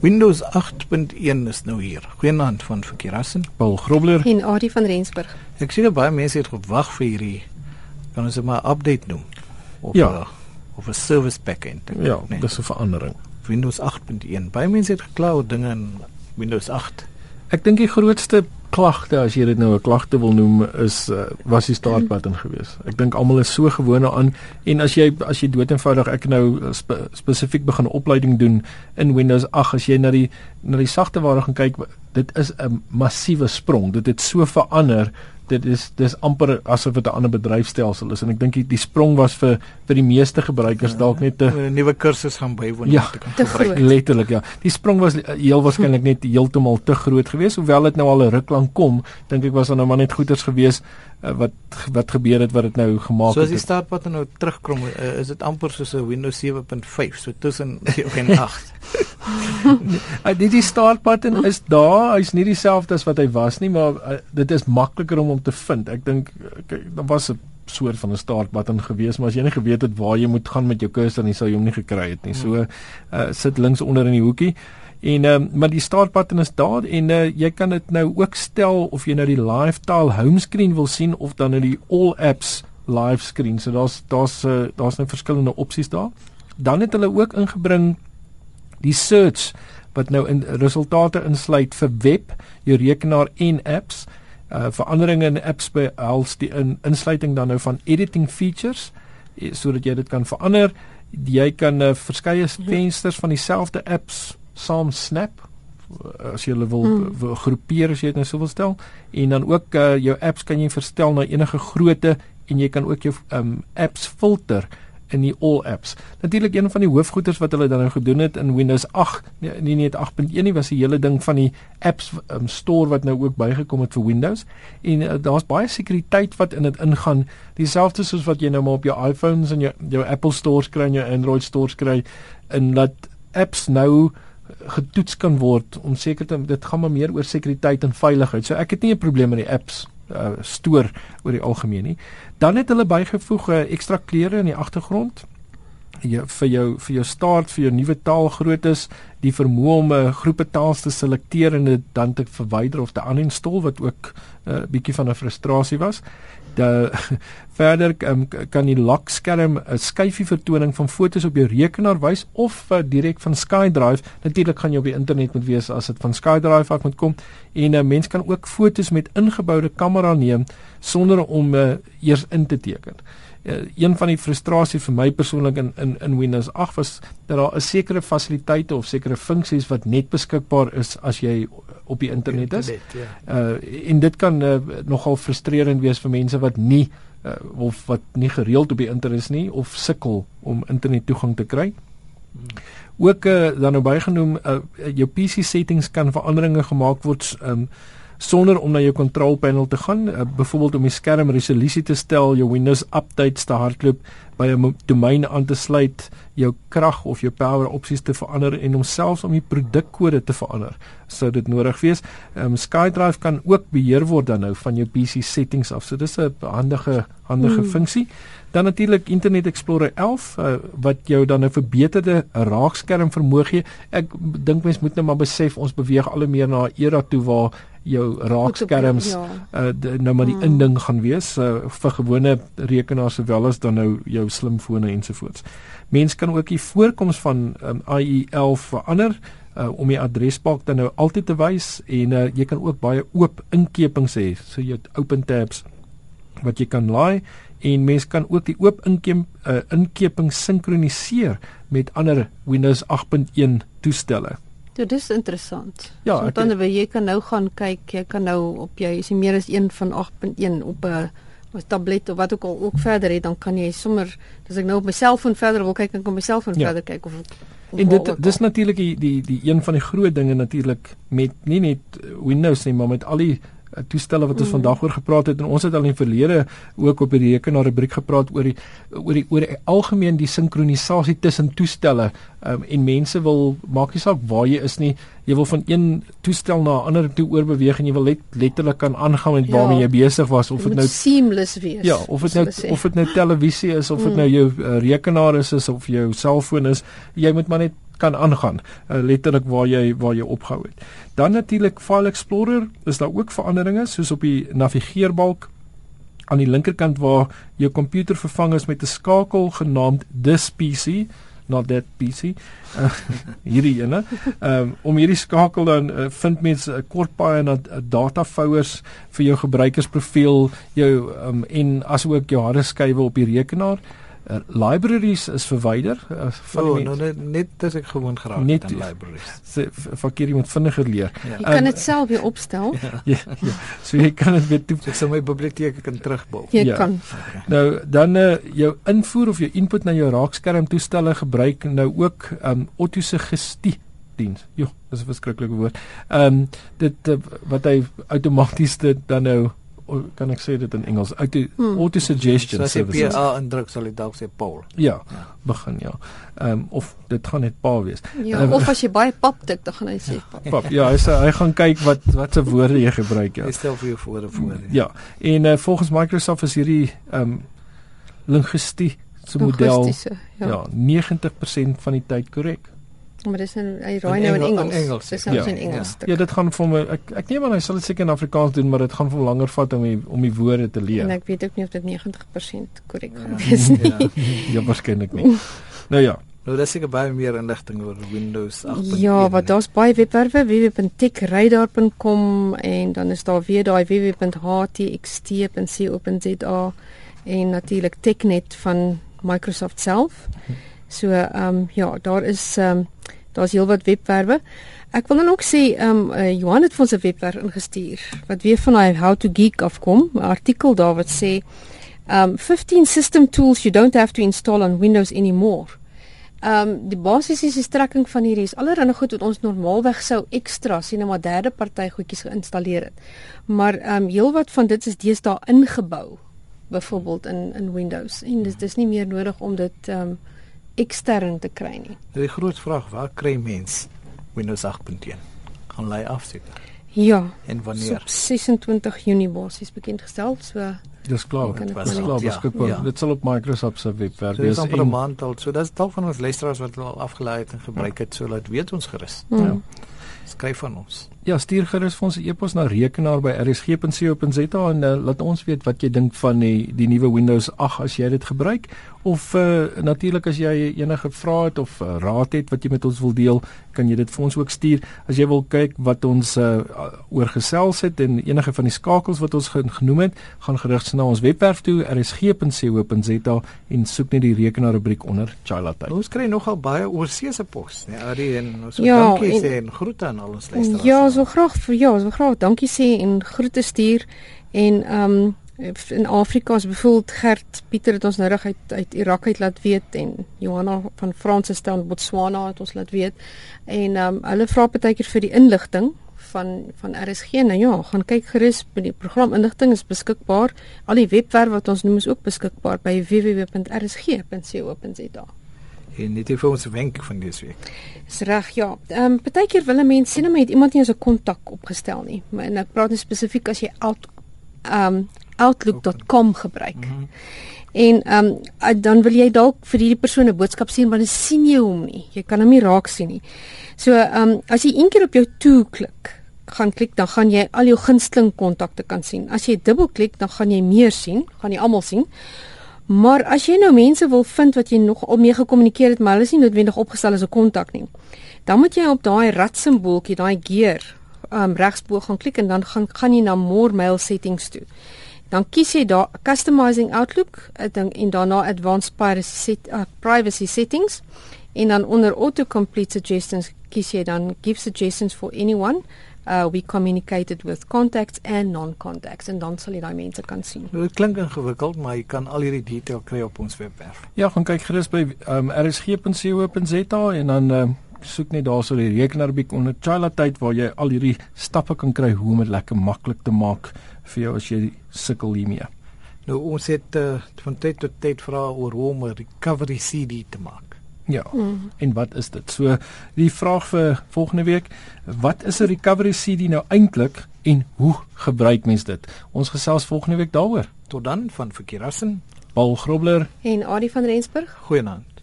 Windows 8.1 is nou hier. Goeienaand van Verkeerassen. Paul Grobler en Adie van Rensburg. Ek sien baie mense het gewag vir hierdie kan ons dit maar update noem of ja. a, of 'n service backend. Ja, nee. dis 'n verandering. Windows 8.1. Baie mense het gekla oor dinge in Windows 8. Ek dink die grootste klagte as jy dit nou 'n klagte wil noem is uh, was die start button geweest. Ek dink almal is so gewoond aan en as jy as jy dood eenvoudig ek nou spe, spesifiek begin opleiding doen in Windows 8 as jy na die na die sagte ware gaan kyk dit is 'n massiewe sprong. Dit het so verander dit is dis amper asof dit 'n ander bedryfstelsel is. En ek dink die, die sprong was vir vir die meeste gebruikers ja, dalk net 'n nuwe kursus gaan bywoon ja, te kan gebruik. letterlik ja. Die sprong was heel waarskynlik net heeltemal te groot geweest. Hoewel dit nou al 'n ruk lank kom dink ek was dan nou maar net goeders geweest uh, wat wat gebeur het wat dit nou gemaak het. So as die startpad nou terugkom, uh, is dit amper soos 'n Windows 7.5, so tussen 7 en 8. uh, dit die startpad is daar, hy's nie dieselfde as wat hy was nie, maar uh, dit is makliker om hom te vind. Ek dink okay, dan was 'n soort van 'n start button gewees, maar as jy nie geweet het waar jy moet gaan met jou cursor nie, sou jy hom nie gekry het nie. So uh, sit links onder in die hoekie. En ehm um, maar die start button is daar en uh, jy kan dit nou ook stel of jy nou die live tile home screen wil sien of dan nou die all apps live screen. So daar's daar's uh, daar's nou verskillende opsies daar. Dan het hulle ook ingebring die search wat nou in resultate insluit vir web, jou rekenaar en apps. Uh veranderinge in apps by als die in, insluiting dan nou van editing features sodat jy dit kan verander. Jy kan uh, verskeie ja. vensters van dieselfde apps saam snap as jy wil, wil groepeer as jy dit nou sou wil stel. En dan ook uh, jou apps kan jy verstel na enige grootte en jy kan ook jou um, apps filter in die all apps. Natuurlik een van die hoofgoeders wat hulle dan nou gedoen het in Windows 8, nee nie net 8.1 nie, was die hele ding van die apps um, store wat nou ook bygekom het vir Windows. En uh, daar's baie sekuriteit wat in dit ingaan, dieselfde soos wat jy nou maar op jou iPhones en jou jou Apple stores kry en jou Android stores kry en dat apps nou getoets kan word om seker te dit gaan maar meer oor sekuriteit en veiligheid. So ek het nie 'n probleem met die apps uh, stoor oor die algemeen nie. Dan het hulle bygevoeg 'n uh, ekstra kleure in die agtergrond. Ja vir jou vir jou start vir jou nuwe taalgroottes, die vermoë om 'n uh, groepe taals te selekteer en dit dan te verwyder of te uninstall wat ook 'n uh, bietjie van 'n frustrasie was da verder um, kan die lock skerm 'n skyfie vertoning van fotos op jou rekenaar wys of uh, direk van SkyDrive. Natuurlik gaan jy op die internet moet wees as dit van SkyDrive af moet kom en 'n uh, mens kan ook fotos met ingeboude kamera neem sonder om uh, eers in te teken. Uh, een van die frustrasies vir my persoonlik in in in Windows 8 was dat daar 'n sekere fasiliteite of sekere funksies wat net beskikbaar is as jy op die internet is. Internet, ja. Uh en dit kan uh, nogal frustrerend wees vir mense wat nie uh, of wat nie gereeld op die internet is nie of sukkel om internet toegang te kry. Hmm. Ook uh, dan nou bygenoem uh, jou PC settings kan veranderinge gemaak word um sonder om na jou control panel te gaan, uh, byvoorbeeld om die skerm resolusie te stel, jou Windows updates te hardloop, by 'n domein aan te sluit, jou krag of jou power opsies te verander en homself om die produkkode te verander. Sou dit nodig wees. Ehm um, SkyDrive kan ook beheer word dan nou van jou PC settings af. So dis 'n handige handige hmm. funksie. Dan natuurlik Internet Explorer 11 uh, eh, wat jou dan 'n verbeterde raakskerm vermoë gee. Ek dink mense moet nou maar besef ons beweeg al hoe meer na 'n era toe waar jou raakskerms ja. uh, nou maar die mm. inding gaan wees uh, vir gewone rekenaars sowel as dan nou jou slimfone ensovoorts. Mense kan ook die voorkoms van um, IE11 verander uh, om die adresbalk dan nou altyd te wys en uh, jy kan ook baie oop inkepings hê, so jy open tabs wat jy kan laai en mense kan ook die oop inkep uh, inkeping sinkroniseer met ander Windows 8.1 toestelle. Ja, dis interessant. Ja, so, dan okay. jy kan nou gaan kyk, jy kan nou op jy is meer as een van 8.1 op 'n of tablet of wat ook al ook verder het, dan kan jy sommer as ek nou op my selfoon verder wil kyk, dan kan my selfoon ja. verder kyk of, of En dit dis natuurlik die, die die een van die groot dinge natuurlik met nie net Windows nie, maar met al die Eh, toestelle wat ons mm. vandag oor gepraat het en ons het al in verlede ook op die rekenaar rubriek gepraat oor die oor die oor die algemeen die sinkronisasie tussen toestelle um, en mense wil maak nie saak waar jy is nie jy wil van een toestel na 'n ander toe oorbeweeg en jy wil let, letterlik kan aangaan met waarmee ja, jy besig was of dit nou seamless wees ja of dit nou of dit nou televisie is of dit mm. nou jou uh, rekenaar is, is of jou selfoon is jy moet maar net kan aangaan uh, letterlik waar jy waar jy opgehou het. Dan natuurlik File Explorer is daar ook veranderinge soos op die navigeerbalk aan die linkerkant waar jou komputer vervang is met 'n skakel genaamd This PC not that PC. Uh, hierdie ene. Um, om hierdie skakel dan uh, vind mense 'n uh, kort paai na uh, datafouers vir jou gebruikersprofiel jou um, en asook jou harde skywe op die rekenaar libraries is verwyder uh, van oh, nou net net as ek gewoon geraak net in libraries. Se fakir moet vinniger leer. Ja. Jy kan dit um, self weer opstel. ja. ja, ja. So jy kan dit weer toe so, so my biblioteek kan terugbou. Jy ja. kan. Okay. Nou dan uh, jou invoer of jou input na jou raakskerm toestelle gebruik nou ook um autosuggestie diens. Jo, dis 'n verskriklike woord. Ehm um, dit uh, wat hy outomaties dit dan nou kan ek sê dit in Engels auto hmm. auto suggestion so services. So as jy PA indruk sal dit dalk sê Paul. Ja, ja. begin ja. Ehm um, of dit gaan net Pa wees. Ja, um, of as jy baie pap tik dan gaan hy sê pap. Pap. Ja, hy sê hy gaan kyk wat wat se woorde jy gebruik ja. Hy stel vir jou voor voor. Ja. En uh, volgens Microsoft is hierdie ehm um, linguistie se model ja. ja 90% van die tyd korrek. Maar dis in hy raai nou in Engels. Engels. Dis nou ja. in Engels. Ja, ja dit gaan vir my ek ek neem aan hy sal dit seker in Afrikaans doen, maar dit gaan vir langer vat om die, om die woorde te leer. En ek weet ook nie of dit 90% korrek gaan ja. wees nie. Ja, ja waarskynlik nie. Nou ja. Nou dis seker baie meer inligting oor Windows 8. Ja, wat daar's baie webwerwe www.techradar.com en dan is daar weer daai www.htxt.co.za en natuurlik Technet van Microsoft self. So ehm um, ja, daar is ehm um, daar's heelwat webwerwe. Ek wil dan ook sê ehm um, uh, Johan het vir ons 'n webwerf ingestuur wat weer van hy How to Geek afkom, 'n artikel daar wat sê um 15 system tools you don't have to install on Windows anymore. Um die basiese strekking van hierdie is allerlei goed wat ons normaalweg sou ekstra sien om 'n derde party goedjies geïnstalleer het. Maar um heelwat van dit is deesdae ingebou byvoorbeeld in in Windows en dis dis nie meer nodig om dit um ekstern te kry nie. Die groot vraag, waar kry mens Windows 8.1? Gaan lei af seker. Ja. En wanneer? 26 Junie basies bekend gestel, so Dis klaar. Dit was klaar beskikbaar. Ja, ja. Dit sal op Microsoft se webwerf wees. Dit is amper 'n maand al. So dis dalk van ons luisteraars wat al afgelaai het en gebruik het, so laat weet ons gerus. Mm. Ja. Skryf van ons. Ja, stuur gerus vir ons 'n e-pos na rekenaar@rsg.co.za en uh, laat ons weet wat jy dink van die die nuwe Windows 8 as jy dit gebruik of uh, natuurlik as jy enige vrae het of uh, raad het wat jy met ons wil deel, kan jy dit vir ons ook stuur. As jy wil kyk wat ons uh, oor gesels het en enige van die skakels wat ons genoem het, gaan gerus na ons webwerf toe rsg.co.za en soek net die rekenaar rubriek onder Chila Tyd. Ons kry nogal baie oorseese pos, nee, Ari en so ja, dankie en, sê en groete aan al ons luisteraars. Ja, so graag vir ja, so graag dankie sê en groete stuur en ehm um, in Afrika is bevoeld Gert Pieter het ons nou reg uit uit Irak uit laat weet en Johanna van Franse staan Botswana het ons laat weet en um, hulle vra partykeer vir die inligting van van RSG nou ja gaan kyk gerus by die program inligting is beskikbaar al die webwerf wat ons noem is ook beskikbaar by www.rsg.co.za en net vir ons wenk van dese week. Dis reg, ja. Ehm um, partykeer wil 'n mens sien maar het iemand nie eens 'n kontak opgestel nie. Maar en ek praat net spesifiek as jy out ehm um, outlook.com gebruik. Mm -hmm. En ehm um, dan wil jy dalk vir hierdie persoon 'n boodskap sien want jy sien jy hom nie. Jy kan hom nie raak sien nie. So ehm um, as jy een keer op jou toe klik gaan klik dan gaan jy al jou gunsteling kontakte kan sien. As jy dubbelklik dan gaan jy meer sien, gaan jy almal sien. Maar as jy nou mense wil vind wat jy nog al mee gekommunikeer het, maar hulle is nie noodwendig opgestel as 'n kontak nie. Dan moet jy op daai rat simbooltjie, daai gear, um regsbo gaan klik en dan gaan gaan jy na more mail settings toe. Dan kies jy daar customizing outlook dan en daarna advanced privacy set, uh, privacy settings en dan onder auto complete suggestions kies jy dan give suggestions for anyone uh, we communicated with contacts and non-contacts en dan sal jy daai mense kan sien. Nou, dit klink ingewikkeld, maar jy kan al hierdie detail kry op ons webwerf. Ja, gaan kyk gerus by um, rsg.co.za en dan um, soek net daarso die rekenaarbiek onder Chila tyd waar jy al hierdie stappe kan kry hoe om dit lekker maklik te maak vir jou as jy sukkel hiermee. Nou ons het uh, van tyd tot tyd vra oor hoe om 'n recovery CD te maak. Ja. Mm. En wat is dit? So die vraag vir volgende week, wat is 'n recovery CD nou eintlik en hoe gebruik mens dit? Ons gesels volgende week daaroor. Tot dan van Verkeerassen, Paul Grobler en Adie van Rensburg. Goeienaand.